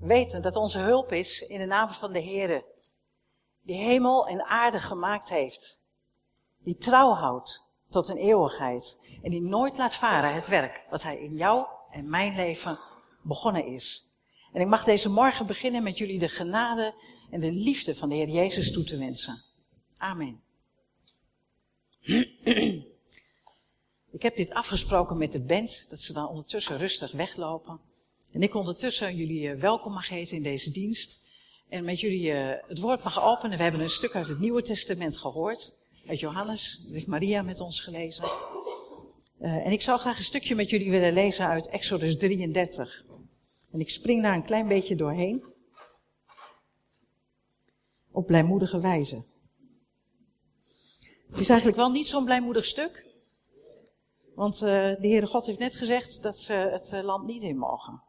weten dat onze hulp is in de naam van de Heere, die hemel en aarde gemaakt heeft, die trouw houdt tot een eeuwigheid en die nooit laat varen het werk wat hij in jou en mijn leven begonnen is. En ik mag deze morgen beginnen met jullie de genade en de liefde van de Heer Jezus toe te wensen. Amen. Ik heb dit afgesproken met de band, dat ze dan ondertussen rustig weglopen. En ik ondertussen jullie eh, welkom mag heten in deze dienst. En met jullie eh, het woord mag openen. We hebben een stuk uit het Nieuwe Testament gehoord. Uit Johannes. Dat heeft Maria met ons gelezen. Uh, en ik zou graag een stukje met jullie willen lezen uit Exodus 33. En ik spring daar een klein beetje doorheen. Op blijmoedige wijze. Het is eigenlijk wel niet zo'n blijmoedig stuk. Want de Heere God heeft net gezegd dat ze het land niet in mogen.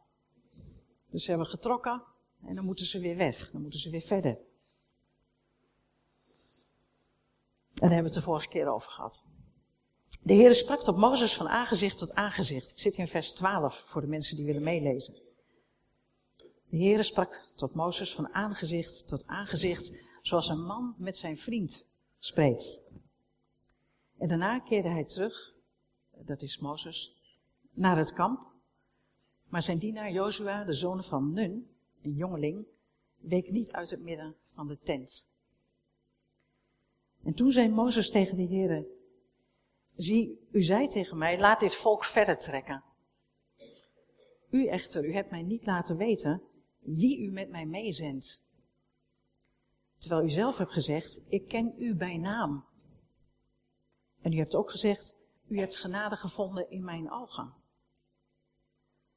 Dus ze hebben getrokken en dan moeten ze weer weg. Dan moeten ze weer verder. En daar hebben we het de vorige keer over gehad. De Heer sprak tot Mozes van aangezicht tot aangezicht. Ik zit hier in vers 12 voor de mensen die willen meelezen. De Heer sprak tot Mozes van aangezicht tot aangezicht, zoals een man met zijn vriend spreekt. En daarna keerde hij terug, dat is Mozes, naar het kamp maar zijn dienaar Jozua, de zoon van Nun, een jongeling, week niet uit het midden van de tent. En toen zei Mozes tegen de heren, zie, u zei tegen mij, laat dit volk verder trekken. U echter, u hebt mij niet laten weten wie u met mij meezendt. Terwijl u zelf hebt gezegd, ik ken u bij naam. En u hebt ook gezegd, u hebt genade gevonden in mijn ogen.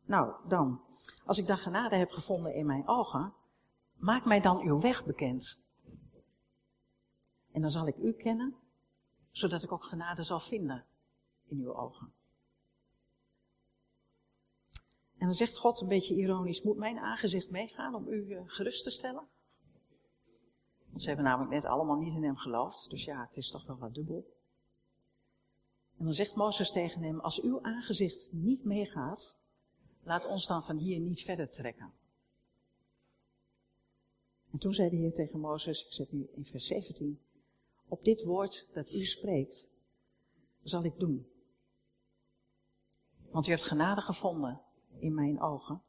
Nou, dan, als ik dan genade heb gevonden in mijn ogen, maak mij dan uw weg bekend. En dan zal ik u kennen, zodat ik ook genade zal vinden in uw ogen. En dan zegt God een beetje ironisch, moet mijn aangezicht meegaan om u eh, gerust te stellen? Want ze hebben namelijk net allemaal niet in hem geloofd, dus ja, het is toch wel wat dubbel. En dan zegt Mozes tegen hem, als uw aangezicht niet meegaat, laat ons dan van hier niet verder trekken. En toen zei de Heer tegen Mozes, ik zet nu in vers 17, op dit woord dat u spreekt, zal ik doen. Want u hebt genade gevonden in mijn ogen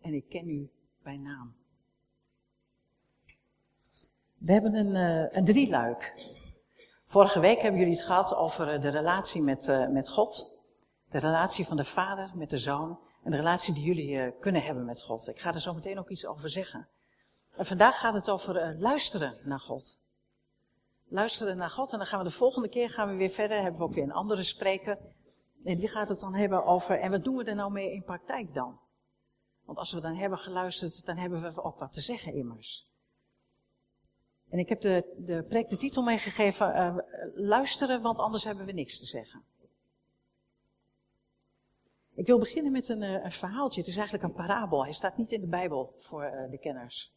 en ik ken u bij naam. We hebben een, uh, een drieluik. Vorige week hebben jullie het gehad over eh, de relatie met, uh, met God. De relatie van de vader met de zoon en de relatie die jullie uh, kunnen hebben met God. Ik ga er zo meteen ook iets over zeggen. En vandaag gaat het over uh, luisteren naar God. Luisteren naar God. En dan gaan we de volgende keer gaan we weer verder. Hebben we ook weer een andere spreker. En die gaat het dan hebben over, en wat doen we er nou mee in praktijk dan? Want als we dan hebben geluisterd, dan hebben we ook wat te zeggen immers. En ik heb de, de preek de titel meegegeven, uh, luisteren, want anders hebben we niks te zeggen. Ik wil beginnen met een, eh, een, verhaaltje. Het is eigenlijk een parabel. Hij staat niet in de Bijbel voor uh, de kenners.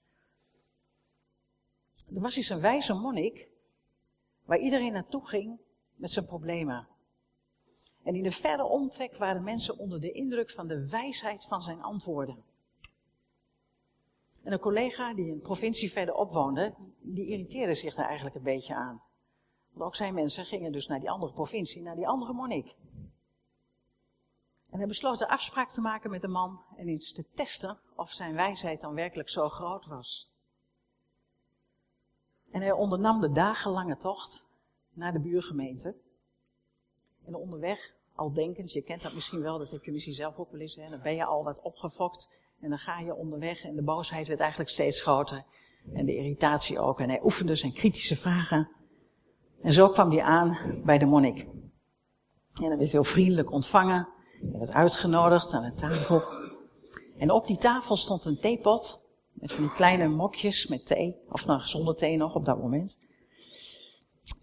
Er was eens een wijze monnik waar iedereen naartoe ging met zijn problemen. En in de verre omtrek waren mensen onder de indruk van de wijsheid van zijn antwoorden. En een collega die een provincie verderop woonde, die irriteerde zich daar eigenlijk een beetje aan. Want ook zijn mensen gingen dus naar die andere provincie, naar die andere monnik. En hij besloot een afspraak te maken met de man en eens te testen of zijn wijsheid dan werkelijk zo groot was. En hij ondernam de dagenlange tocht naar de buurgemeente. En onderweg, al denkend, je kent dat misschien wel, dat heb je misschien zelf ook wel eens, dan ben je al wat opgefokt en dan ga je onderweg en de boosheid werd eigenlijk steeds groter. En de irritatie ook. En hij oefende zijn kritische vragen. En zo kwam hij aan bij de monnik. En hij werd heel vriendelijk ontvangen. Hij werd uitgenodigd aan een tafel. En op die tafel stond een theepot. Met van die kleine mokjes met thee. Of nou, zonder thee nog op dat moment.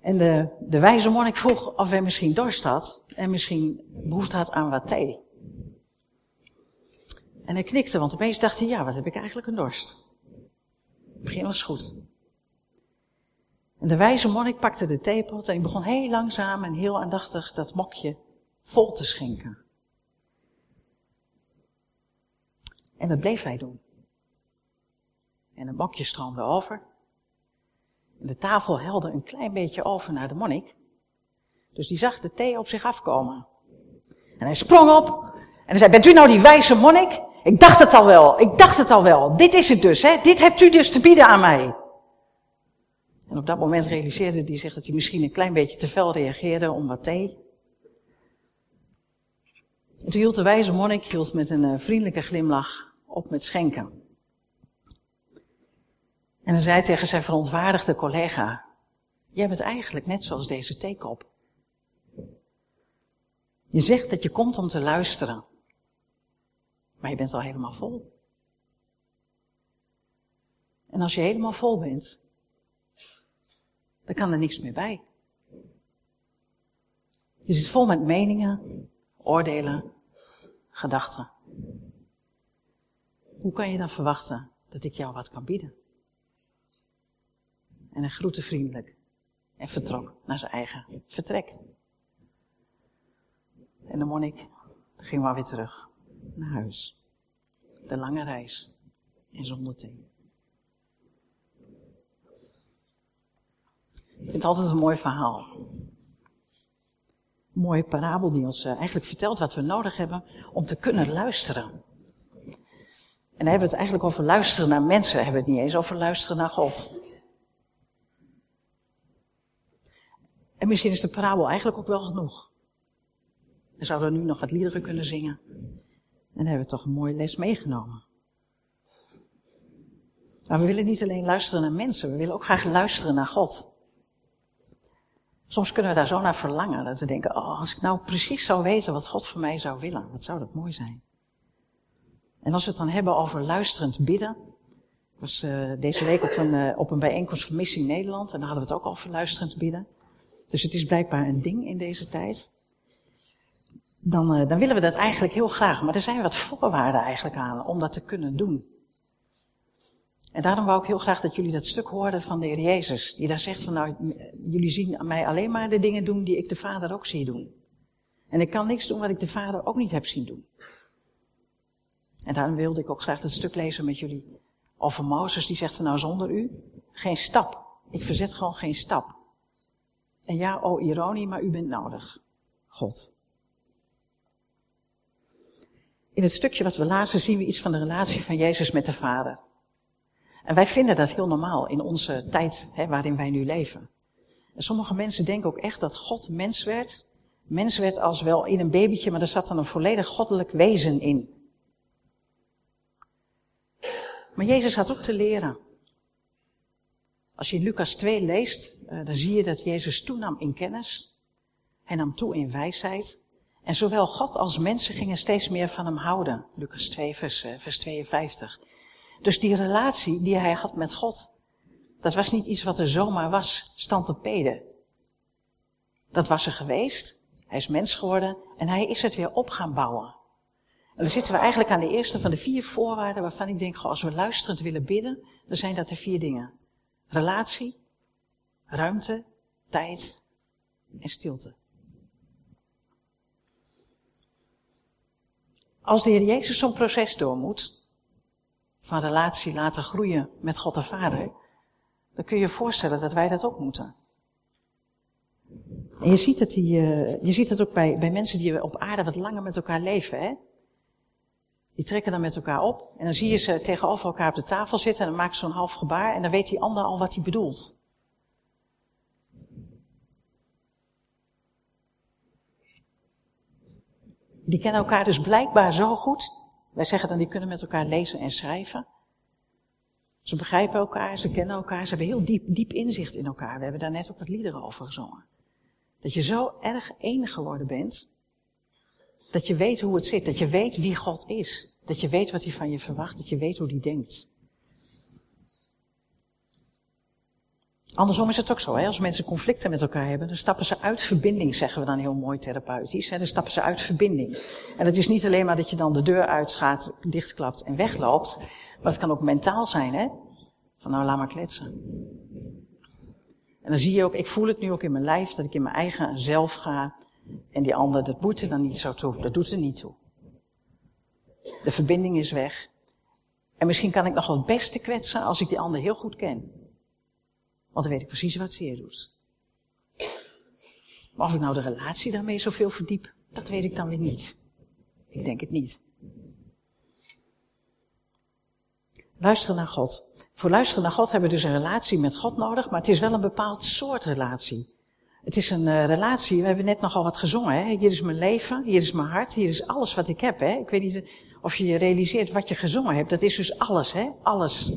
En de, de wijze monnik vroeg of hij misschien dorst had. En misschien behoefte had aan wat thee. En hij knikte, want opeens dacht hij, ja, wat heb ik eigenlijk een dorst. Het begin was goed. En de wijze monnik pakte de theepot en hij begon heel langzaam en heel aandachtig dat mokje vol te schenken. En dat bleef hij doen. En een mokje stroomde over. En de tafel helde een klein beetje over naar de monnik. Dus die zag de thee op zich afkomen. En hij sprong op en zei, bent u nou die wijze monnik? Ik dacht het al wel, ik dacht het al wel. Dit is het dus, hè? Dit hebt u dus te bieden aan mij. En op dat moment realiseerde hij zich dat hij misschien een klein beetje te fel reageerde om wat thee. En toen hield de wijze monnik met een eh, vriendelijke glimlach op met schenken. En hij zei tegen zijn verontwaardigde collega, jij bent eigenlijk net zoals deze theekop. Je zegt dat je komt om te luisteren, maar je bent al helemaal vol. En als je helemaal vol bent, dan kan er niks meer bij. Je zit vol met meningen, oordelen, gedachten. Hoe kan je dan verwachten dat ik jou wat kan bieden? En hij groette vriendelijk en vertrok naar zijn eigen vertrek. En de monnik ging maar weer terug naar huis. De lange reis en zonder thee. Ik vind het altijd een mooi verhaal. Een mooie parabel die ons eh, eigenlijk vertelt wat we nodig hebben om te kunnen luisteren. En dan hebben we het eigenlijk over luisteren naar mensen, hebben we het niet eens over luisteren naar God. En misschien is de parabel eigenlijk ook wel genoeg. We zouden nu nog wat liederen kunnen zingen. En dan hebben we toch een mooie les meegenomen. Maar we willen niet alleen luisteren naar mensen, we willen ook graag luisteren naar God. Soms kunnen we daar zo naar verlangen, dat we denken, oh, als ik nou precies zou weten wat God voor mij zou willen, wat zou dat mooi zijn. En als we het dan hebben over luisterend bidden. Ik was uh, deze week op een, uh, op een bijeenkomst van Missie Nederland en daar hadden we het ook over luisterend bidden. Dus het is blijkbaar een ding in deze tijd. Dan, uh, dan willen we dat eigenlijk heel graag, maar er zijn wat voorwaarden eigenlijk aan om dat te kunnen doen. En daarom wou ik heel graag dat jullie dat stuk hoorden van de Heer Jezus. Die daar zegt van nou, jullie zien mij alleen maar de dingen doen die ik de Vader ook zie doen. En ik kan niks doen wat ik de Vader ook niet heb zien doen. En daarom wilde ik ook graag dat stuk lezen met jullie over Mozes. Die zegt van nou zonder u geen stap. Ik verzet gewoon geen stap. En ja, oh ironie, maar u bent nodig. God. In het stukje wat we lazen zien we iets van de relatie van Jezus met de Vader. En wij vinden dat heel normaal in onze tijd hè, waarin wij nu leven. En sommige mensen denken ook echt dat God mens werd. Mens werd als wel in een babytje, maar er zat dan een volledig goddelijk wezen in. Maar Jezus had ook te leren. Als je Lucas 2 leest, eh, dan zie je dat Jezus toenam in kennis. Hij nam toe in wijsheid. En zowel God als mensen gingen steeds meer van hem houden. Lucas 2, vers, eh, vers 52. Dus die relatie die hij had met God, dat was niet iets wat er zomaar was, stantepede. Dat was er geweest. Hij is mens geworden en hij is het weer op gaan bouwen. En dan zitten we eigenlijk aan de eerste van de vier voorwaarden waarvan ik denk, als we luisterend willen bidden, dan zijn dat de vier dingen. Relatie, ruimte, tijd en stilte. Als de Heer Jezus zo'n proces door moet, van relatie laten groeien met God de Vader, dan kun je je voorstellen dat wij dat ook moeten. En je ziet het, die, uh, je ziet het ook bij, bij mensen die op aarde wat langer met elkaar leven. Hè? Die trekken dan met elkaar op en dan zie je ze tegenover elkaar op de tafel zitten en dan maken ze zo'n half gebaar en dan weet die ander al wat hij bedoelt. Die kennen elkaar dus blijkbaar zo goed wij zeggen dan, die kunnen met elkaar lezen en schrijven. Ze begrijpen elkaar, ze kennen elkaar, ze hebben heel diep, diep inzicht in elkaar. We hebben daar net ook wat liederen over gezongen. Dat je zo erg één geworden bent, dat je weet hoe het zit, dat je weet wie God is. Dat je weet wat hij van je verwacht, dat je weet hoe hij denkt. Andersom is het ook zo, hè? als mensen conflicten met elkaar hebben, dan stappen ze uit verbinding, zeggen we dan heel mooi therapeutisch. Hè? Dan stappen ze uit verbinding. En het is niet alleen maar dat je dan de deur uitgaat, dichtklapt en wegloopt, maar het kan ook mentaal zijn, hè? Van nou, laat maar kletsen. En dan zie je ook, ik voel het nu ook in mijn lijf, dat ik in mijn eigen zelf ga. En die ander, dat moet er dan niet zo toe. Dat doet er niet toe. De verbinding is weg. En misschien kan ik nog wel het beste kwetsen als ik die ander heel goed ken. Want dan weet ik precies wat zeer doet. Maar of ik nou de relatie daarmee zoveel verdiep, dat weet ik dan weer niet. Ik denk het niet. Luisteren naar God. Voor luisteren naar God hebben we dus een relatie met God nodig, maar het is wel een bepaald soort relatie. Het is een uh, relatie, we hebben net nogal wat gezongen. Hè? Hier is mijn leven, hier is mijn hart, hier is alles wat ik heb. Hè? Ik weet niet of je je realiseert wat je gezongen hebt. Dat is dus alles, hè? alles.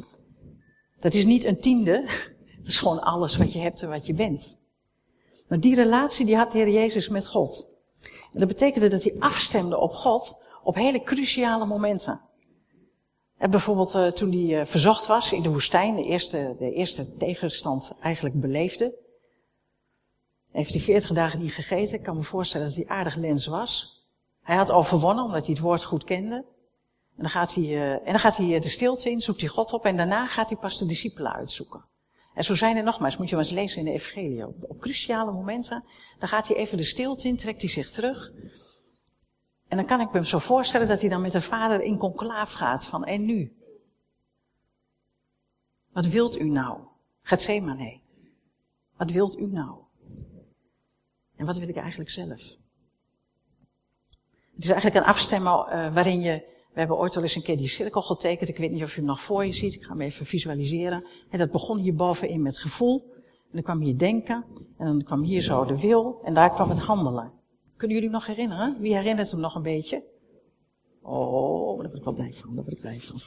Dat is niet een tiende, dat is gewoon alles wat je hebt en wat je bent. Maar die relatie die had de Heer Jezus met God. En dat betekende dat hij afstemde op God op hele cruciale momenten. En bijvoorbeeld uh, toen hij verzocht was in de woestijn, de eerste, de eerste tegenstand eigenlijk beleefde. Heeft hij veertig dagen niet gegeten. Ik kan me voorstellen dat hij aardig lens was. Hij had overwonnen omdat hij het woord goed kende. En dan gaat hij, uh, en dan gaat hij de stilte in, zoekt hij God op en daarna gaat hij pas de discipelen uitzoeken. En zo zijn er nogmaals, moet je maar eens lezen in de Evangelie. Op, cruciale momenten, dan gaat hij even de stilte in, trekt hij zich terug. En dan kan ik me zo voorstellen dat hij dan met de vader in conclaaf gaat van, en nu? Wat wilt u nou? Gethsemane. Wat wilt u nou? En wat wil ik eigenlijk zelf? Het is eigenlijk een afstemmen uh, waarin je, we hebben ooit wel eens een keer die cirkel getekend. Ik weet niet of je hem nog voor je ziet. Ik ga hem even visualiseren. En dat begon hier bovenin met gevoel. En dan kwam hier denken. En dan kwam hier zo de wil. En daar kwam het handelen. Kunnen jullie nog herinneren? Wie herinnert hem nog een beetje? Oh, daar word ik wel blij van. Daar word ik blij van.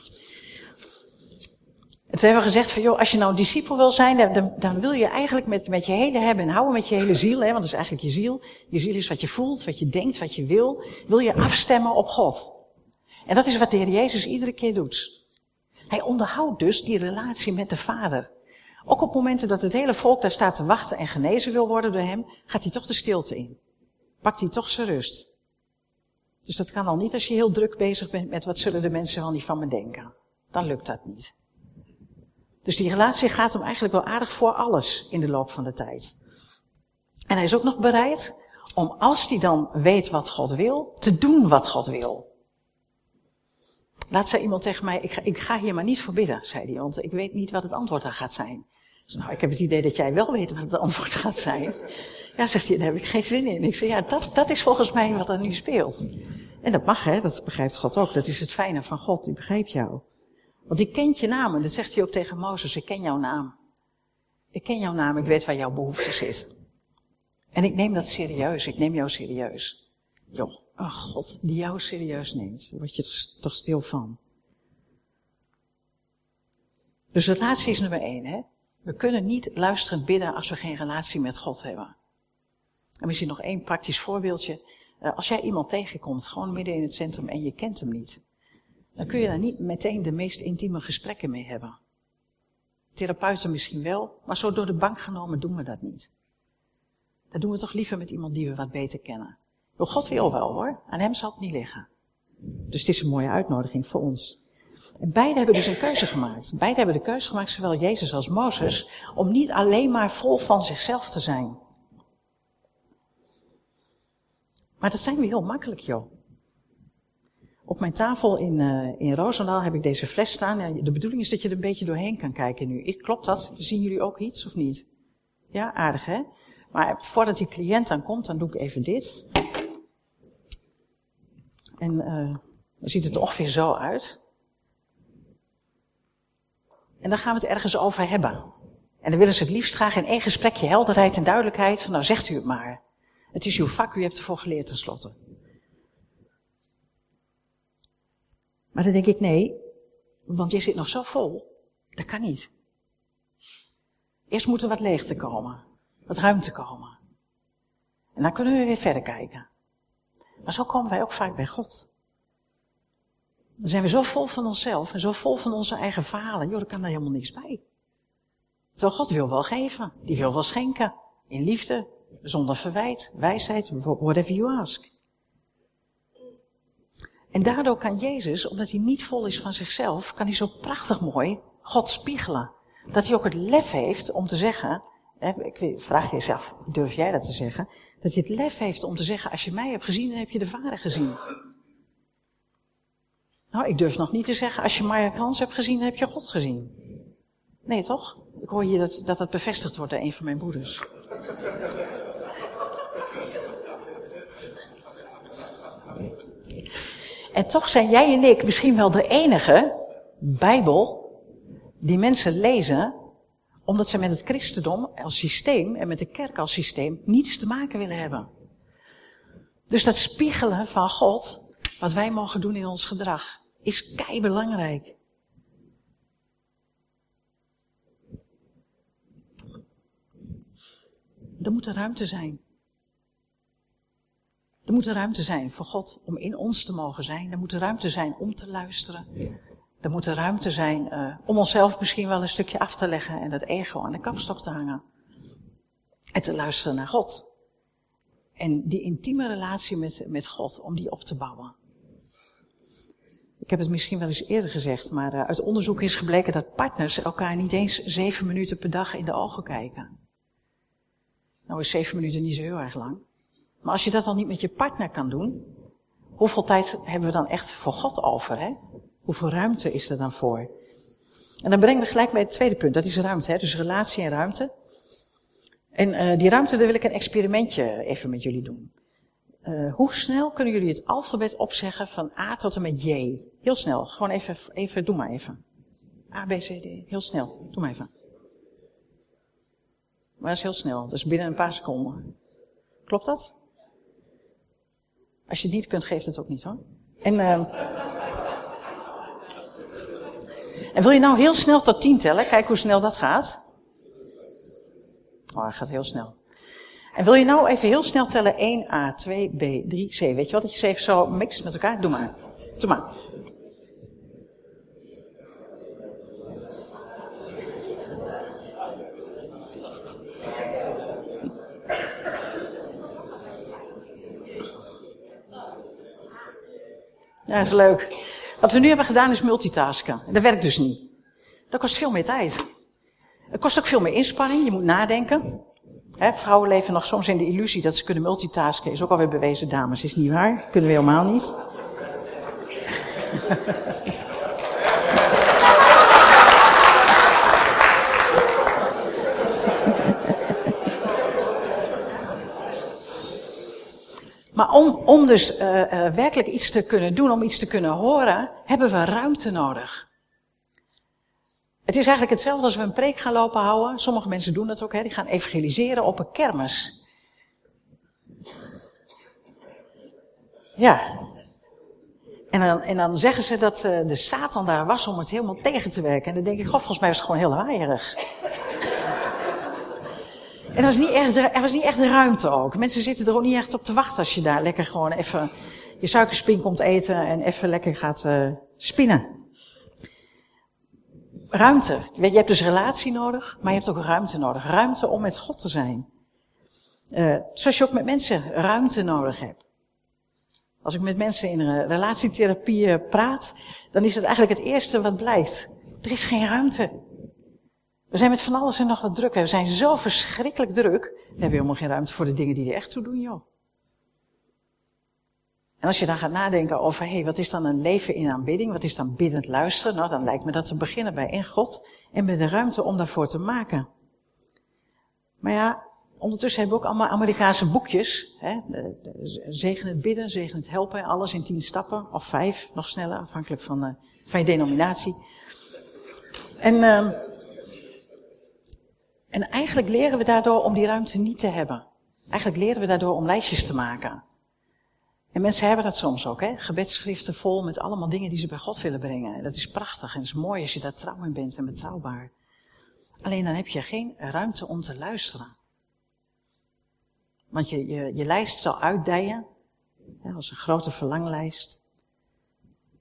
En toen hebben we gezegd van, joh, als je nou een discipel wil zijn, dan, dan wil je eigenlijk met, met je hele hebben en houden, met je hele ziel, hè, want dat is eigenlijk je ziel. Je ziel is wat je voelt, wat je denkt, wat je wil. Wil je afstemmen op God. En dat is wat de Heer Jezus iedere keer doet. Hij onderhoudt dus die relatie met de Vader. Ook op momenten dat het hele volk daar staat te wachten en genezen wil worden door hem, gaat hij toch de stilte in. Pakt hij toch zijn rust. Dus dat kan al niet als je heel druk bezig bent met wat zullen de mensen wel niet van me denken. Dan lukt dat niet. Dus die relatie gaat hem eigenlijk wel aardig voor alles in de loop van de tijd. En hij is ook nog bereid om, als hij dan weet wat God wil, te doen wat God wil. Laat zei iemand tegen mij, ik ga, ik ga hier maar niet voor bidden, zei hij, want ik weet niet wat het antwoord daar gaat zijn. Dus nou, ik heb het idee dat jij wel weet wat het antwoord gaat zijn. Ja, zegt hij, daar heb ik geen zin in. Ik zeg, ja, dat, dat is volgens mij wat er nu speelt. En dat mag, hè, dat begrijpt God ook. Dat is het fijne van God, die begrijpt jou. Want ik kent je naam. En dat zegt hij ook tegen Mozes. Ik ken jouw naam. Ik ken jouw naam. Ik weet waar jouw behoefte zit. En ik neem dat serieus. Ik neem jou serieus. Joh, oh God, die jou serieus neemt. Daar word je toch stil van. Dus relatie is nummer één, hè. We kunnen niet luisterend bidden als we geen relatie met God hebben. En misschien nog één praktisch voorbeeldje. Eh, als jij iemand tegenkomt, gewoon midden in het centrum en je kent hem niet dan kun je daar niet meteen de meest intieme gesprekken mee hebben. Therapeuten misschien wel, maar zo door de bank genomen doen we dat niet. Dat doen we toch liever met iemand die we wat beter kennen. Wel, God wil wel hoor, aan hem zal het niet liggen. Dus het is een mooie uitnodiging voor ons. En beide hebben dus een keuze gemaakt. Beide hebben de keuze gemaakt, zowel Jezus als Mozes, om niet alleen maar vol van zichzelf te zijn. Maar dat zijn we heel makkelijk, joh. Op mijn tafel in, uh, in Roosendaal heb ik deze fles staan. Ja, de bedoeling is dat je er een beetje doorheen kan kijken nu. Klopt dat? Zien jullie ook iets of niet? Ja, aardig hè? Maar voordat die cliënt dan komt, dan doe ik even dit. En uh, dan ziet het er ongeveer zo uit. En dan gaan we het ergens over hebben. En dan willen ze het liefst graag in één gesprekje helderheid en duidelijkheid. Van nou zegt u het maar. Het is uw vak, u hebt ervoor geleerd tenslotte. Maar dan denk ik, nee, want je zit nog zo vol. Dat kan niet. Eerst moet er wat leegte komen. Wat ruimte komen. En dan kunnen we weer verder kijken. Maar zo komen wij ook vaak bij God. Dan zijn we zo vol van onszelf en zo vol van onze eigen verhalen. Joh, kan daar helemaal niks bij. Terwijl God wil wel geven. Die wil wel schenken. In liefde, zonder verwijt, wijsheid, whatever you ask. En daardoor kan Jezus, omdat hij niet vol is van zichzelf, kan hij zo prachtig mooi God spiegelen. Dat hij ook het lef heeft om te zeggen, ik vraag jezelf, durf jij dat te zeggen? Dat hij het lef heeft om te zeggen, als je mij hebt gezien, dan heb je de Vader gezien. Nou, ik durf nog niet te zeggen, als je Maya Krans hebt gezien, heb je God gezien. Nee, toch? Ik hoor hier dat, dat bevestigd wordt door een van mijn broeders. En toch zijn jij en ik misschien wel de enige Bijbel die mensen lezen omdat ze met het christendom als systeem en met de kerk als systeem niets te maken willen hebben. Dus dat spiegelen van God, wat wij mogen doen in ons gedrag, is kei belangrijk. Er moet ruimte zijn. Er moet ruimte zijn voor God om in ons te mogen zijn. Er moet ruimte zijn om te luisteren. Er moet ruimte zijn uh, om onszelf misschien wel een stukje af te leggen en het ego aan de kapstok te hangen. En te luisteren naar God. En die intieme relatie met, met God, om die op te bouwen. Ik heb het misschien wel eens eerder gezegd, maar uh, uit onderzoek is gebleken dat partners elkaar niet eens zeven minuten per dag in de ogen kijken. Nou is zeven minuten niet zo heel erg lang. Maar als je dat dan niet met je partner kan doen, hoeveel tijd hebben we dan echt voor God over, hè? Hoeveel ruimte is er dan voor? En dan brengen we gelijk bij het tweede punt, dat is ruimte, hè? dus relatie en ruimte. En uh, die ruimte, daar wil ik een experimentje even met jullie doen. Uh, hoe snel kunnen jullie het alfabet opzeggen van A tot en met J? Heel snel, gewoon even, even, doe maar even. A, B, C, D, heel snel, doe maar even. Maar dat is heel snel, dus binnen een paar seconden. Klopt dat? Als je niet kunt, geeft het ook niet hoor. En, uh, en wil je nou heel snel tot 10 tellen? Kijk hoe snel dat gaat. Oh, hij gaat heel snel. En wil je nou even heel snel tellen 1A, 2B, 3C? Weet je wat? Dat je ze even zo mixt met elkaar? Doe maar. Doe maar. Dat is leuk. Wat we nu hebben gedaan is multitasken. Dat werkt dus niet. Dat kost veel meer tijd. Het kost ook veel meer inspanning. Je moet nadenken. vrouwen leven nog soms in de illusie dat ze kunnen multitasken. Is ook alweer bewezen, dames. Is niet waar. Kunnen we helemaal niet. Maar om, om dus uh, uh, werkelijk iets te kunnen doen, om iets te kunnen horen, hebben we ruimte nodig. Het is eigenlijk hetzelfde als we een preek gaan lopen houden. Sommige mensen doen dat ook, hè. die gaan evangeliseren op een kermis. Ja. En dan, en dan zeggen ze dat uh, de Satan daar was om het helemaal tegen te werken. En dan denk ik, god, volgens mij is het gewoon heel waaierig. En er was, niet echt, er was niet echt ruimte ook. Mensen zitten er ook niet echt op te wachten als je daar lekker gewoon even je suikerspin komt eten en even lekker gaat uh, spinnen. Ruimte. Je hebt dus relatie nodig, maar je hebt ook ruimte nodig. Ruimte om met God te zijn. Uh, zoals je ook met mensen ruimte nodig hebt. Als ik met mensen in relatietherapie eh, praat, dan is het eigenlijk het eerste wat blijkt. Er is geen ruimte. We zijn met van alles en nog wat druk. We zijn zo verschrikkelijk druk. We hebben helemaal geen ruimte voor de dingen die er echt toe doen, joh. En als je dan gaat nadenken over, hé, wat is dan een leven in aanbidding? Wat is dan biddend luisteren? Nou, dan lijkt me dat te beginnen bij in God en bij de ruimte om daarvoor te maken. Maar ja, ondertussen hebben we ook allemaal Amerikaanse boekjes. Hè? Zegen het bidden, zegen het helpen, alles in tien stappen, of vijf, nog sneller, afhankelijk van, uh, van je denominatie. En... Uh, en eigenlijk leren we daardoor om die ruimte niet te hebben. Eigenlijk leren we daardoor om lijstjes te maken. En mensen hebben dat soms ook, hè? Gebedschriften vol met allemaal dingen die ze bij God willen brengen. En dat is prachtig en is mooi als je daar trouw in bent en betrouwbaar. Alleen dan heb je geen ruimte om te luisteren. Want je, je, je lijst zal uitdijen, hè, als een grote verlanglijst.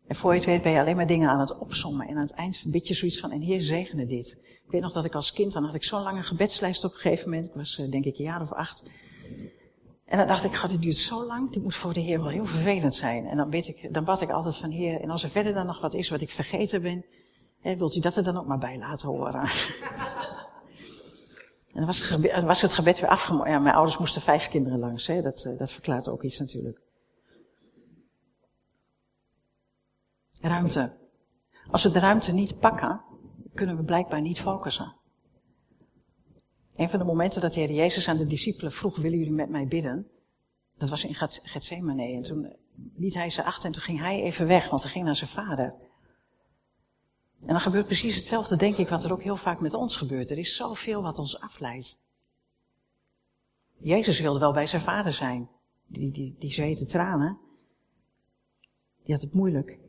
En voor je het weet ben je alleen maar dingen aan het opsommen. En aan het eind bid je zoiets van, en Heer zegene dit. Ik weet nog dat ik als kind, dan had ik zo'n lange gebedslijst op een gegeven moment. Ik was eh, denk ik een jaar of acht. En dan dacht ik, god, dit duurt zo lang, dit moet voor de Heer wel heel vervelend zijn. En dan, bid ik, dan bad ik altijd van Heer, en als er verder dan nog wat is wat ik vergeten ben, hè, wilt u dat er dan ook maar bij laten horen. en dan was het, gebed, was het gebed weer afgemaakt. Ja, mijn ouders moesten vijf kinderen langs, hè. Dat, eh, dat verklaart ook iets natuurlijk. Ruimte. Als we de ruimte niet pakken, kunnen we blijkbaar niet focussen. Een van de momenten dat de Heer Jezus aan de discipelen vroeg, willen jullie met mij bidden? Dat was in Gethsemane. En toen liet hij ze achter en toen ging hij even weg, want hij ging naar zijn vader. En dan gebeurt precies hetzelfde, denk ik, wat er ook heel vaak met ons gebeurt. Er is zoveel wat ons afleidt. Jezus wilde wel bij zijn vader zijn. Die, die, die tranen. Die had het moeilijk.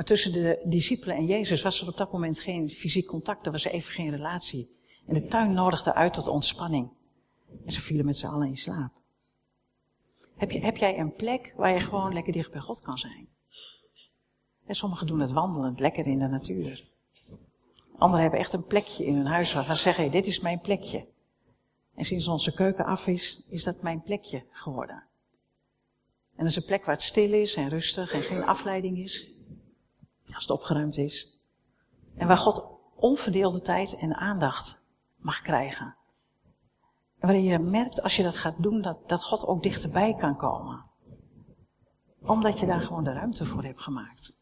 Maar tussen de discipelen en Jezus was er op dat moment geen fysiek contact. Er was even geen relatie. En de tuin nodigde uit tot ontspanning. En ze vielen met z'n allen in slaap. Heb, je, heb jij een plek waar je gewoon lekker dicht bij God kan zijn? En sommigen doen het wandelend, lekker in de natuur. Anderen hebben echt een plekje in hun huis waarvan ze zeggen, dit is mijn plekje. En sinds onze keuken af is, is dat mijn plekje geworden. En dat is een plek waar het stil is en rustig en geen afleiding is. Als het opgeruimd is. En waar God onverdeelde tijd en aandacht mag krijgen. En waarin je merkt als je dat gaat doen, dat, dat God ook dichterbij kan komen. Omdat je daar gewoon de ruimte voor hebt gemaakt.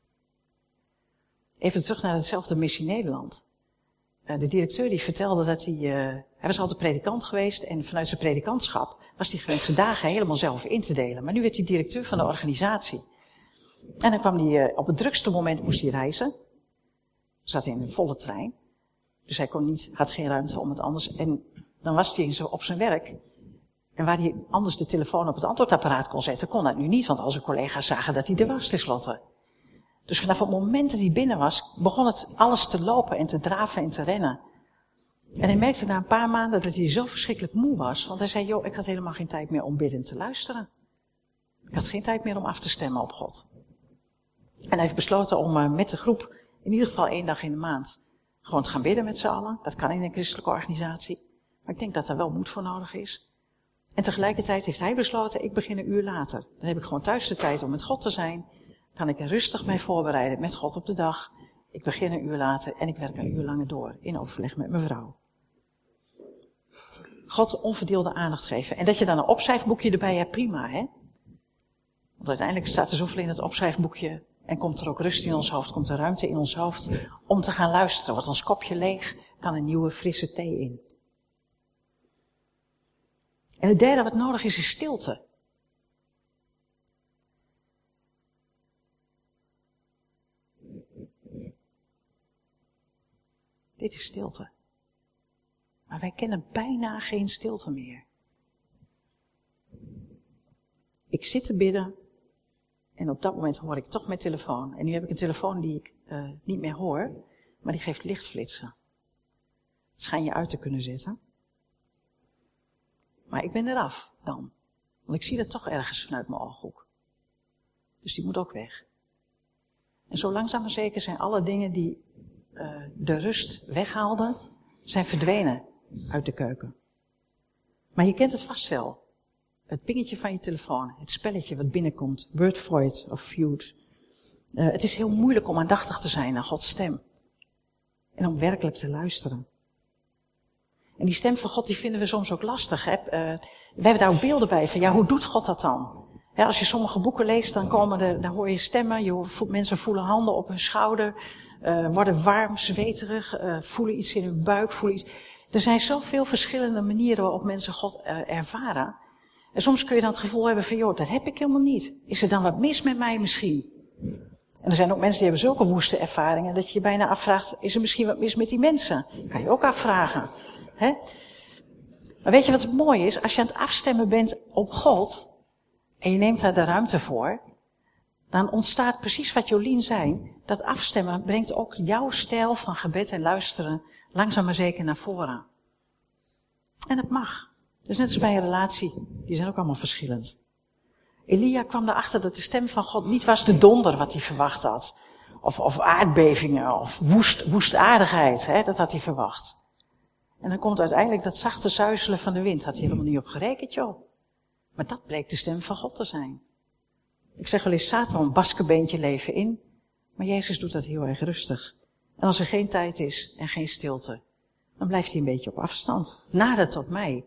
Even terug naar hetzelfde missie Nederland. Eh, de directeur die vertelde dat hij, uh, hij was altijd predikant geweest en vanuit zijn predikantschap was hij gewend zijn dagen helemaal zelf in te delen. Maar nu werd hij directeur van de organisatie. En dan kwam hij, uh, op het drukste moment moest hij reizen. Zat in een volle trein. Dus hij kon niet, had geen ruimte om het anders. En dan was hij op zijn werk. En waar hij anders de telefoon op het antwoordapparaat kon zetten, kon dat nu niet, want al zijn collega's zagen dat hij er was tenslotte. Dus vanaf het moment dat hij binnen was, begon het alles te lopen en te draven en te rennen. En hij merkte na een paar maanden dat hij zo verschrikkelijk moe was, want hij zei, joh, ik had helemaal geen tijd meer om bidden te luisteren. Ik had geen tijd meer om af te stemmen op God. En hij heeft besloten om uh, met de groep, in ieder geval één dag in de maand, gewoon te gaan bidden met z'n allen. Dat kan in een christelijke organisatie. Maar ik denk dat daar wel moed voor nodig is. En tegelijkertijd heeft hij besloten, ik begin een uur later. Dan heb ik gewoon thuis de tijd om met God te zijn. Kan ik er rustig mee voorbereiden met God op de dag. Ik begin een uur later en ik werk een uur langer door in overleg met mijn vrouw. God onverdeelde aandacht geven. En dat je dan een opschrijfboekje erbij hebt, prima hè. Want uiteindelijk staat er zoveel in het opschrijfboekje en komt er ook rust in ons hoofd, komt er ruimte in ons hoofd om te gaan luisteren. Wordt ons kopje leeg, kan een nieuwe frisse thee in. En het derde wat nodig is, is stilte. Dit is stilte. Maar wij kennen bijna geen stilte meer. Ik zit te bidden en op dat moment hoor ik toch mijn telefoon. En nu heb ik een telefoon die ik uh, niet meer hoor, maar die geeft lichtflitsen. Het schijn je uit te kunnen zetten. Maar ik ben eraf dan. Want ik zie dat toch ergens vanuit mijn ooghoek. Dus die moet ook weg. En zo langzaam maar zeker zijn alle dingen die uh, de rust weghaalden, zijn verdwenen uit de keuken. Maar je kent het vast wel. Het pingetje van je telefoon, het spelletje wat binnenkomt, Word of Feud. Uh, het is heel moeilijk om aandachtig te zijn naar Gods stem. En om werkelijk te luisteren. En die stem van God, die vinden we soms ook lastig. Uh, we hebben daar ook beelden bij van, ja, hoe doet God dat dan? Ja, als je sommige boeken leest, dan, komen dan hoor je stemmen, je mensen voelen handen op hun schouder, uh, worden warm, zweterig, voelen iets in hun buik, voelen iets. Er zijn zoveel verschillende manieren waarop mensen God ervaren. En soms kun je dan het gevoel hebben van, joh, dat heb ik helemaal niet. Is er dan wat mis met mij misschien? En er zijn ook mensen die hebben zulke woeste ervaringen dat je je bijna afvraagt, is er misschien wat mis met die mensen? Dat kan je ook afvragen. Hè? Maar weet je wat het mooie is? Als je aan het afstemmen bent op God en je neemt daar de ruimte voor, dan ontstaat precies wat Jolien zei. Dat afstemmen brengt ook jouw stijl van gebed en luisteren langzaam maar zeker naar voren. En het mag. Dus net als bij een relatie, die zijn ook allemaal verschillend. Elia kwam erachter dat de stem van God niet was de donder wat hij verwacht had. Of, of aardbevingen, of woest, woestaardigheid, hè, dat had hij verwacht. En dan komt uiteindelijk dat zachte zuizelen van de wind. Had hij helemaal niet op gerekend, joh. Maar dat bleek de stem van God te zijn. Ik zeg wel eens, Satan baskebeentje leven in. Maar Jezus doet dat heel erg rustig. En als er geen tijd is en geen stilte, dan blijft hij een beetje op afstand. Nader tot mij,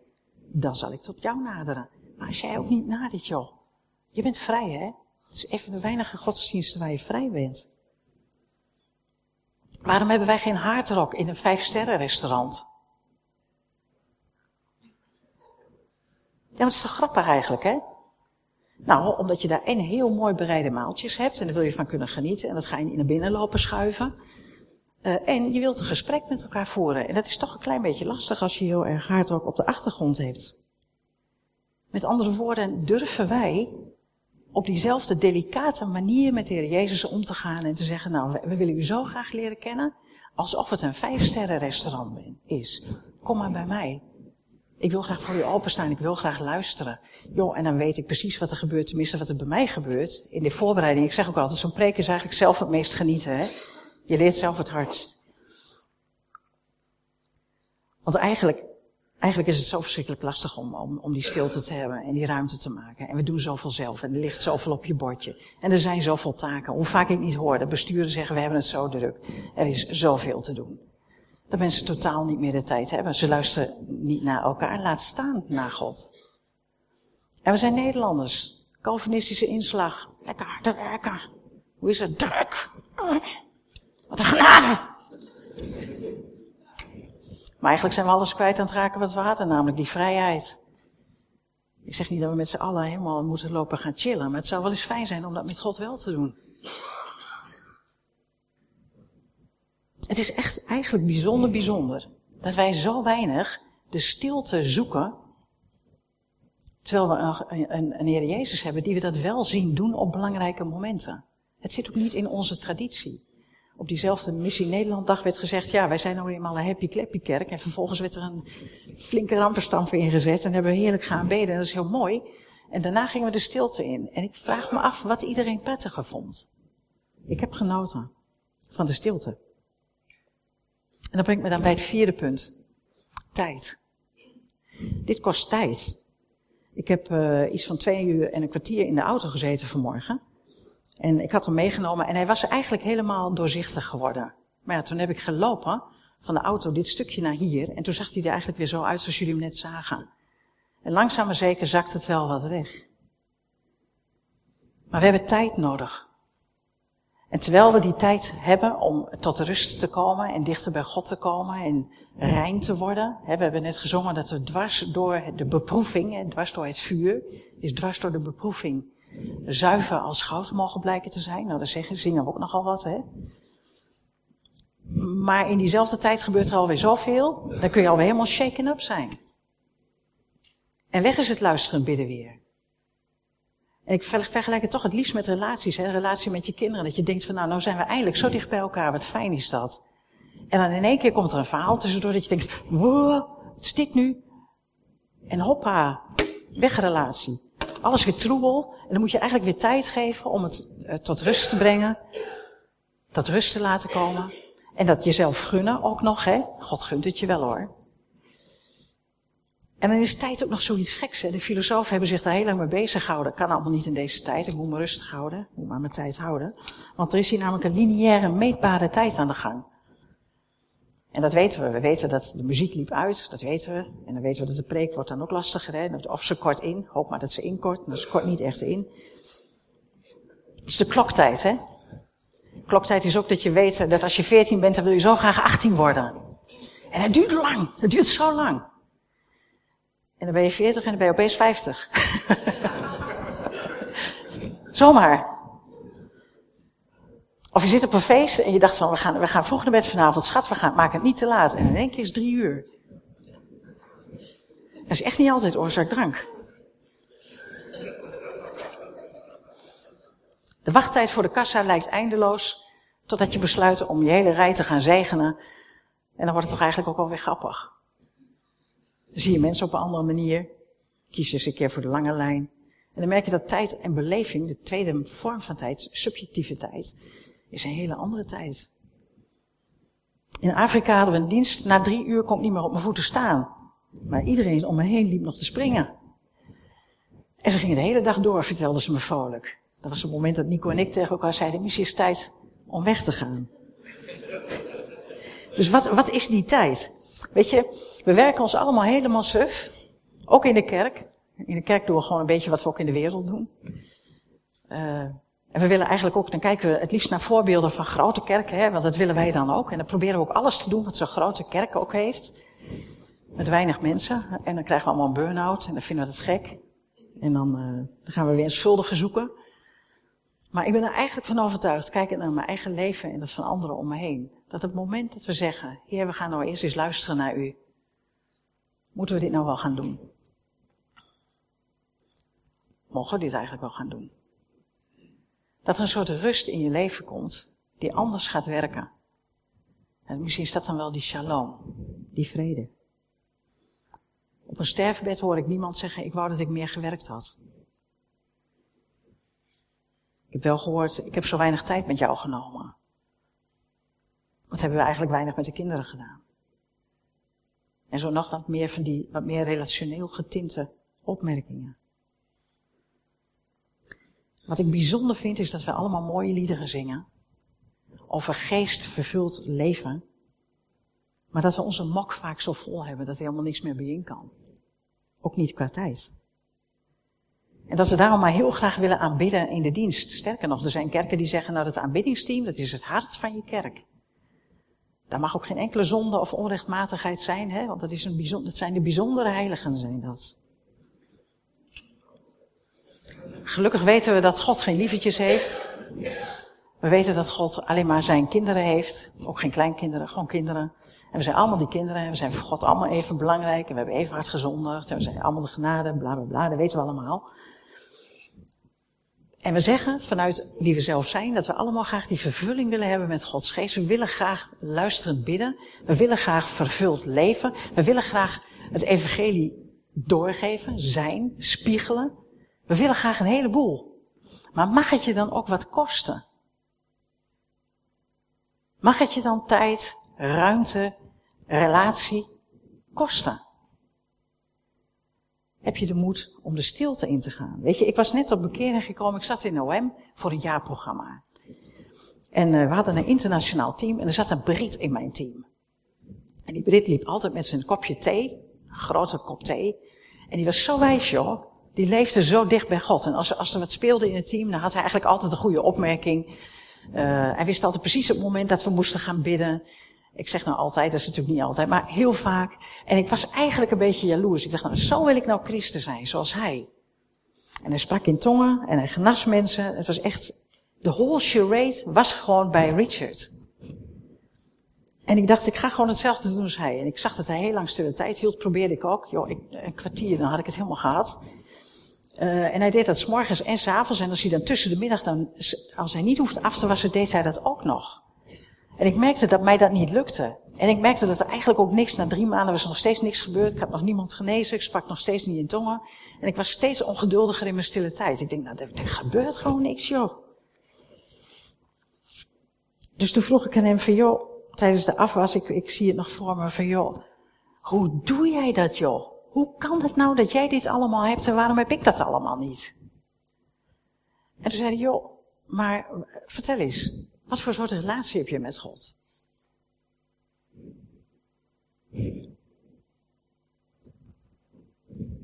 dan zal ik tot jou naderen. Maar als jij ook niet nadert, joh. Je bent vrij, hè? Het is even de weinige godsdiensten waar je vrij bent. Waarom hebben wij geen hardrock in een vijfsterren restaurant? Ja, maar dat is toch grappig eigenlijk, hè? Nou, omdat je daar een heel mooi bereide maaltjes hebt en daar wil je van kunnen genieten. En dat ga je niet naar binnen lopen schuiven. Uh, en je wilt een gesprek met elkaar voeren. En dat is toch een klein beetje lastig als je heel erg hardrock op de achtergrond hebt. Met andere woorden, durven wij op diezelfde delicate manier met de Heer Jezus om te gaan en te zeggen, nou, we willen u zo graag leren kennen, alsof het een vijfsterren restaurant is. Kom maar bij mij. Ik wil graag voor u openstaan, ik wil graag luisteren. Joh, en dan weet ik precies wat er gebeurt, tenminste wat er bij mij gebeurt. In de voorbereiding, ik zeg ook altijd, zo'n preek is eigenlijk zelf het meest genieten, hè. Je leert zelf het hardst. Want eigenlijk Eigenlijk is het zo verschrikkelijk lastig om, om, die stilte te hebben en die ruimte te maken. En we doen zoveel zelf en er ligt zoveel op je bordje. En er zijn zoveel taken. Hoe vaak ik niet hoor dat besturen zeggen, we hebben het zo druk. Er is zoveel te doen. Dat mensen totaal niet meer de tijd hebben. Ze luisteren niet naar elkaar, laat staan naar God. En we zijn Nederlanders. Calvinistische inslag. Lekker hard werken. Hoe is het druk? Wat een genade! Maar eigenlijk zijn we alles kwijt aan het raken wat we hadden, namelijk die vrijheid. Ik zeg niet dat we met z'n allen helemaal moeten lopen gaan chillen, maar het zou wel eens fijn zijn om dat met God wel te doen. Het is echt eigenlijk bijzonder bijzonder dat wij zo weinig de stilte zoeken, terwijl we een, een, een Heer Jezus hebben die we dat wel zien doen op belangrijke momenten. Het zit ook niet in onze traditie op diezelfde Missie Nederlanddag werd gezegd, ja, wij zijn nou eenmaal een happy clappy kerk. En vervolgens werd er een flinke ramperstamp ingezet en hebben we heerlijk gaan beden. En dat is heel mooi. En daarna gingen we de stilte in. En ik vraag me af wat iedereen prettiger vond. Ik heb genoten van de stilte. En dat brengt me dan bij het vierde punt. Tijd. Dit kost tijd. Ik heb uh, iets van twee uur en een kwartier in de auto gezeten vanmorgen. En ik had hem meegenomen en hij was eigenlijk helemaal doorzichtig geworden. Maar ja, toen heb ik gelopen van de auto dit stukje naar hier. En toen zag hij er eigenlijk weer zo uit zoals jullie hem net zagen. En langzaam maar zeker zakt het wel wat weg. Maar we hebben tijd nodig. En terwijl we die tijd hebben om tot rust te komen en dichter bij God te komen en rein te worden. Hè, we hebben net gezongen dat we dwars door de beproeving, dwars door het vuur, is dwars door de beproeving zuiver als goud mogen blijken te zijn. Nou, dat zeggen, zingen we ook nogal wat, hè. Maar in diezelfde tijd gebeurt er alweer zoveel, dan kun je alweer helemaal shaken up zijn. En weg is het luisteren bidden weer. En ik vergelijk het toch het liefst met relaties, hè, relatie met je kinderen. Dat je denkt van nou, nou zijn we eindelijk zo dicht bij elkaar, wat fijn is dat. En dan in één keer komt er een verhaal tussendoor dat je denkt, wow, het stikt nu. En hoppa, weg relatie alles weer troebel. En dan moet je eigenlijk weer tijd geven om het uh, tot rust te brengen. Tot rust te laten komen. En dat jezelf gunnen ook nog, hè. God gunt het je wel hoor. En dan is tijd ook nog zoiets geks. Hè? De filosofen hebben zich daar heel lang mee bezig gehouden. Kan allemaal niet in deze tijd. Ik moet me rustig houden. Ik moet maar mijn tijd houden. Want er is hier namelijk een lineaire, meetbare tijd aan de gang. En dat weten we. We weten dat de muziek liep uit, dat weten we. En dan weten we dat de preek wordt dan ook lastiger. Hè? Of ze kort in, hoop maar dat ze inkort, maar ze kort niet echt in. Het is de kloktijd, hè. Kloktijd is ook dat je weet dat als je 14 bent, dan wil je zo graag 18 worden. En het duurt lang, het duurt zo lang. En dan ben je 40 en dan ben je opeens 50. Zomaar. Of je zit op een feest en je dacht van, we gaan, we gaan vroeg naar bed vanavond. Schat, we gaan, maken het niet te laat. En in één keer is drie uur. Dat is echt niet altijd oorzaak drank. De wachttijd voor de kassa lijkt eindeloos, totdat je besluit om je hele rij te gaan zegenen. En dan wordt het toch eigenlijk ook alweer grappig. Dan zie je mensen op een andere manier. Kies eens een keer voor de lange lijn. En dan merk je dat tijd en beleving, de tweede vorm van tijd, subjectieve tijd, is een hele andere tijd. In Afrika hadden we een dienst, na drie uur kon ik niet meer op mijn voeten staan. Maar iedereen om me heen liep nog te springen. En ze gingen de hele dag door, vertelden ze me vrolijk. Dat was het moment dat Nico en ik tegen elkaar zeiden, missie is tijd om weg te gaan. Dus wat, wat is die tijd? Weet je, we werken ons allemaal helemaal suf. Ook in de kerk. In de kerk doen we gewoon een beetje wat we ook in de wereld doen. Uh, En we willen eigenlijk ook, dan kijken we het liefst naar voorbeelden van grote kerken, hè, want dat willen wij dan ook. En dan proberen we ook alles te doen wat zo'n grote kerk ook heeft. Met weinig mensen. En dan krijgen we allemaal een burn-out en dan vinden we het gek. En dan, uh, dan gaan we weer een schuldige zoeken. Maar ik ben er eigenlijk van overtuigd, kijkend naar mijn eigen leven en dat van anderen om me heen, dat het moment dat we zeggen, Heer, we gaan nou eerst eens luisteren naar U, moeten we dit nou wel gaan doen? Mogen we dit eigenlijk wel gaan doen? Dat er een soort rust in je leven komt, die anders gaat werken. En misschien is dat dan wel die shalom, die vrede. Op een sterfbed hoor ik niemand zeggen, ik wou dat ik meer gewerkt had. Ik heb wel gehoord, ik heb zo weinig tijd met jou genomen. Wat hebben we eigenlijk weinig met de kinderen gedaan? En zo nog wat meer van die wat meer relationeel getinte opmerkingen. Wat ik bijzonder vind is dat we allemaal mooie liederen zingen. Over geestvervuld leven. Maar dat we onze mok vaak zo vol hebben dat er helemaal niks meer bij in kan. Ook niet qua tijd. En dat we daarom maar heel graag willen aanbidden in de dienst. Sterker nog, er zijn kerken die zeggen, nou het aanbiddingsteam, dat is het hart van je kerk. Daar mag ook geen enkele zonde of onrechtmatigheid zijn, hè? want dat, is een bijzonder, dat zijn de bijzondere heiligen, zijn dat. Gelukkig weten we dat God geen lievertjes heeft. We weten dat God alleen maar zijn kinderen heeft. Ook geen kleinkinderen, gewoon kinderen. En we zijn allemaal die kinderen. En we zijn voor God allemaal even belangrijk. En we hebben even hard gezondigd. En we zijn allemaal de genade, bla bla bla. Dat weten we allemaal. En we zeggen vanuit wie we zelf zijn, dat we allemaal graag die vervulling willen hebben met Gods geest. We willen graag luisterend bidden. We willen graag vervuld leven. We willen graag het evangelie doorgeven, zijn, spiegelen. We willen graag een heleboel. Maar mag het je dan ook wat kosten? Mag het je dan tijd, ruimte, relatie kosten? heb je de moed om de stilte in te gaan. Weet je, ik was net op bekering gekomen, ik zat in OM voor een jaarprogramma. En uh, we hadden een internationaal team en er zat een Brit in mijn team. En die Brit liep altijd met zijn kopje thee, een grote kop thee. En die was zo wijs, joh. Die leefde zo dicht bij God. En als als er wat speelde in het team, dan had hij eigenlijk altijd een goede opmerking. Uh, hij wist altijd precies het moment dat we moesten gaan bidden. Ik zeg nou altijd, dat is natuurlijk niet altijd, maar heel vaak. En ik was eigenlijk een beetje jaloers. Ik dacht, nou, zo wil ik nou christen zijn, zoals hij. En hij sprak in tongen en hij genas mensen. Het was echt, de whole charade was gewoon bij Richard. En ik dacht, ik ga gewoon hetzelfde doen als hij. En ik zag dat hij heel lang stille tijd hield, probeerde ik ook. Joh, ik, een kwartier, dan had ik het helemaal gehad. Uh, en hij deed dat s morgens en s avonds. En als hij dan tussen de middag, dan, als hij niet hoefde af te wassen, deed hij dat ook nog. En ik merkte dat mij dat niet lukte. En ik merkte dat er eigenlijk ook niks, na drie maanden was er nog steeds niks gebeurd. Ik had nog niemand genezen, ik sprak nog steeds niet in tongen. En ik was steeds ongeduldiger in mijn stille tijd. Ik denk, nou, er, gebeurt gewoon niks, joh. Dus toen vroeg ik aan hem van, joh, tijdens de afwas, ik, ik zie het nog voor me, van, joh, hoe doe jij dat, joh? Hoe kan het nou dat jij dit allemaal hebt en waarom heb ik dat allemaal niet? En toen zei hij, joh, maar vertel eens, wat voor soort relatie heb je met God?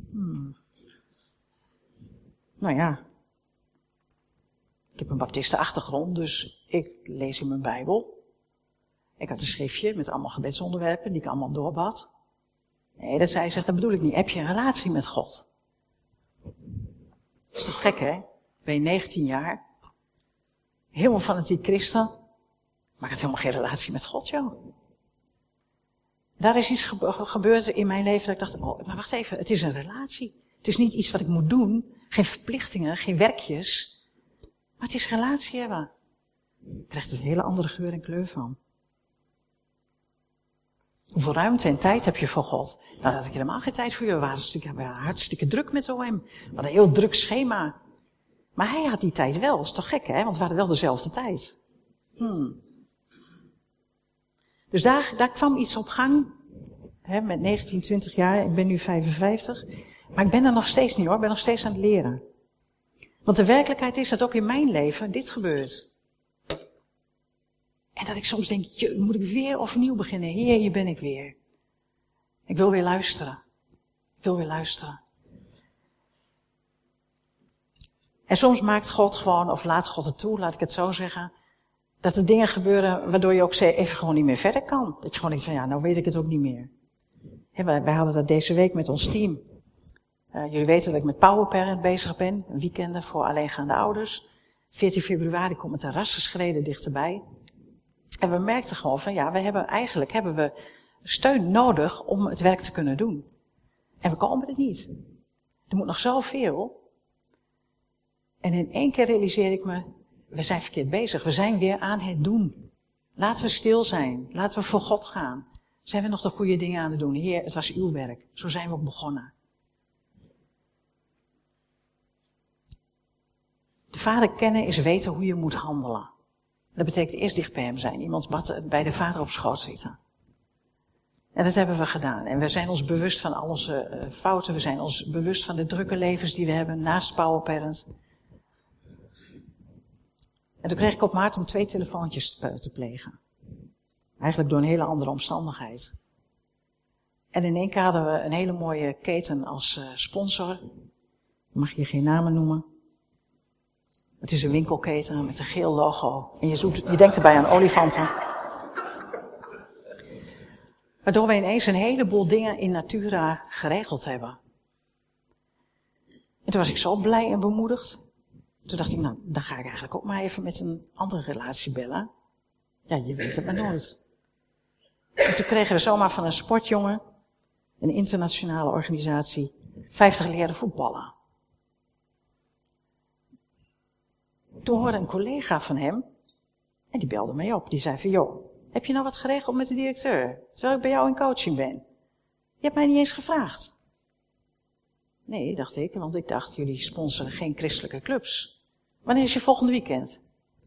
Hmm. Nou ja, ik heb een baptistenachtergrond, dus ik lees in mijn Bijbel. Ik had een schriftje met allemaal gebedsonderwerpen die ik allemaal doorbad. Nee, dat zei zegt, dat bedoel ik niet. Heb je een relatie met God? Dat is toch gek, hè? Ben je 19 jaar? helemaal fanatiek christen, maar ik had helemaal geen relatie met God, joh. Daar is iets gebeurd in mijn leven dat ik dacht, oh, maar wacht even, het is een relatie. Het is niet iets wat ik moet doen, geen verplichtingen, geen werkjes. Maar het is relatie hebben. Je krijgt er een hele andere geur en kleur van. Hoeveel ruimte en tijd heb je voor God? Nou, dat had ik helemaal geen tijd voor je. We waren hartstikke druk met OM. We hadden een heel druk schema. Maar hij had die tijd wel. Dat is toch gek, hè? Want we hadden wel dezelfde tijd. Hmm. Dus daar, daar kwam iets op gang. Hè, met 19, 20 jaar. Ik ben nu 55. Maar ik ben er nog steeds niet hoor. Ik ben nog steeds aan het leren. Want de werkelijkheid is dat ook in mijn leven dit gebeurt. En dat ik soms denk, moet ik weer opnieuw beginnen? Hier, hier ben ik weer. Ik wil weer luisteren. Ik wil weer luisteren. En soms maakt God gewoon, of laat God het toe, laat ik het zo zeggen, dat er dingen gebeuren waardoor je ook even gewoon niet meer verder kan. Dat je gewoon iets van, ja, nou weet ik het ook niet meer. wij, hadden dat deze week met ons team. Uh, jullie weten dat ik met Power Parent bezig ben, een weekenden voor alleengaande ouders. 14 februari komt het een rassenschreden dichterbij. En we merkten gewoon van, ja, we hebben eigenlijk hebben we steun nodig om het werk te kunnen doen. En we komen er niet. Er moet nog zoveel. En in één keer realiseer ik me, we zijn verkeerd bezig. We zijn weer aan het doen. Laten we stil zijn. Laten we voor God gaan. Zijn we nog de goede dingen aan het doen? Heer, het was uw werk. Zo zijn we ook begonnen. De vader kennen is weten hoe je moet handelen. Dat betekent eerst dicht bij hem zijn. Iemands bad bij de vader op schoot zitten. En dat hebben we gedaan. En we zijn ons bewust van al onze eh, fouten. We zijn ons bewust van de drukke levens die we hebben naast Powerparent. En toen kreeg ik op maart om twee telefoontjes te plegen. Eigenlijk door een hele andere omstandigheid. En in één keer hadden we een hele mooie keten als sponsor. Mag je geen namen noemen. Het is een winkelketen met een geel logo. En je, je denkt erbij aan olifanten. Waardoor we ineens een heleboel dingen in Natura geregeld hebben. En toen was ik zo blij en bemoedigd. Toen dacht ik, nou, dan ga ik eigenlijk ook maar even met een andere relatie bellen. Ja, je weet het maar nooit. En toen kregen we zomaar van een sportjongen, een internationale organisatie, 50 leren voetballen. Toen hoorde een collega van hem, en die belde mij op, die zei van, joh, heb je nou wat geregeld met de directeur? Terwijl ik bij jou in coaching ben. Je hebt mij niet eens gevraagd. Nee, dacht ik, want ik dacht, jullie sponsoren geen christelijke clubs. Wanneer is je volgende weekend?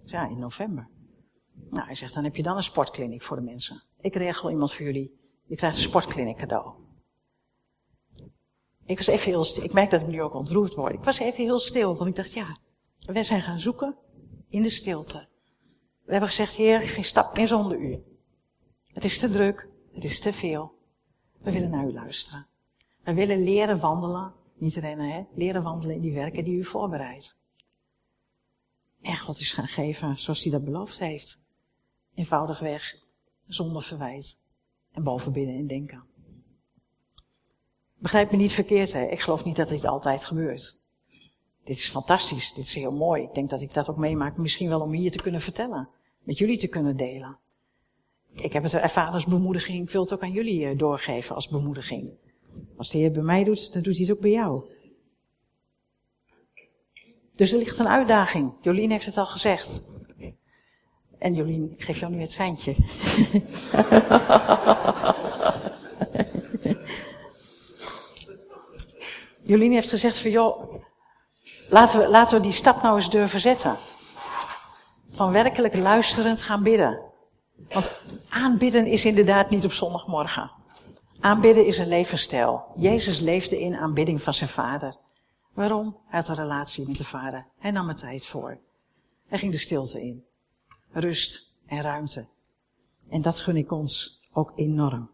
Ja, in november. Nou, hij zegt, dan heb je dan een sportkliniek voor de mensen. Ik regel iemand voor jullie. Je krijgt een sportkliniek cadeau. Ik was even heel stil. Ik merk dat ik nu ook ontroerd word. Ik was even heel stil, want ik dacht, ja, wij zijn gaan zoeken in de stilte. We hebben gezegd, Heer, geen stap meer zonder u. Het is te druk, het is te veel. We willen naar u luisteren. We willen leren wandelen, niet rennen, hè, leren wandelen in die werken die u voorbereidt. En God is gaan geven zoals hij dat beloofd heeft. Eenvoudigweg, zonder verwijt. En boven binnen in denken. Begrijp me niet verkeerd, hè. Ik geloof niet dat dit altijd gebeurt. Dit is fantastisch, dit is heel mooi. Ik denk dat ik dat ook meemaak, misschien wel om hier te kunnen vertellen. Met jullie te kunnen delen. Ik heb het ervaren als bemoediging, ik wil het ook aan jullie eh, doorgeven als bemoediging. Als de Heer bij mij doet, dan doet hij het ook bij jou. Dus er ligt een uitdaging. Jolien heeft het al gezegd. En Jolien, ik geef jou nu het seintje. Jolien heeft gezegd van joh, laten we, laten we die stap nou eens durven zetten. Van werkelijk luisterend gaan bidden. Want aanbidden is inderdaad niet op zondagmorgen. Aanbidden is een levensstijl. Jezus leefde in aanbidding van zijn vader. Waarom? Hij had een relatie met de vader. Hij nam er tijd voor. Hij ging de stilte in. Rust en ruimte. En dat gun ik ons ook enorm.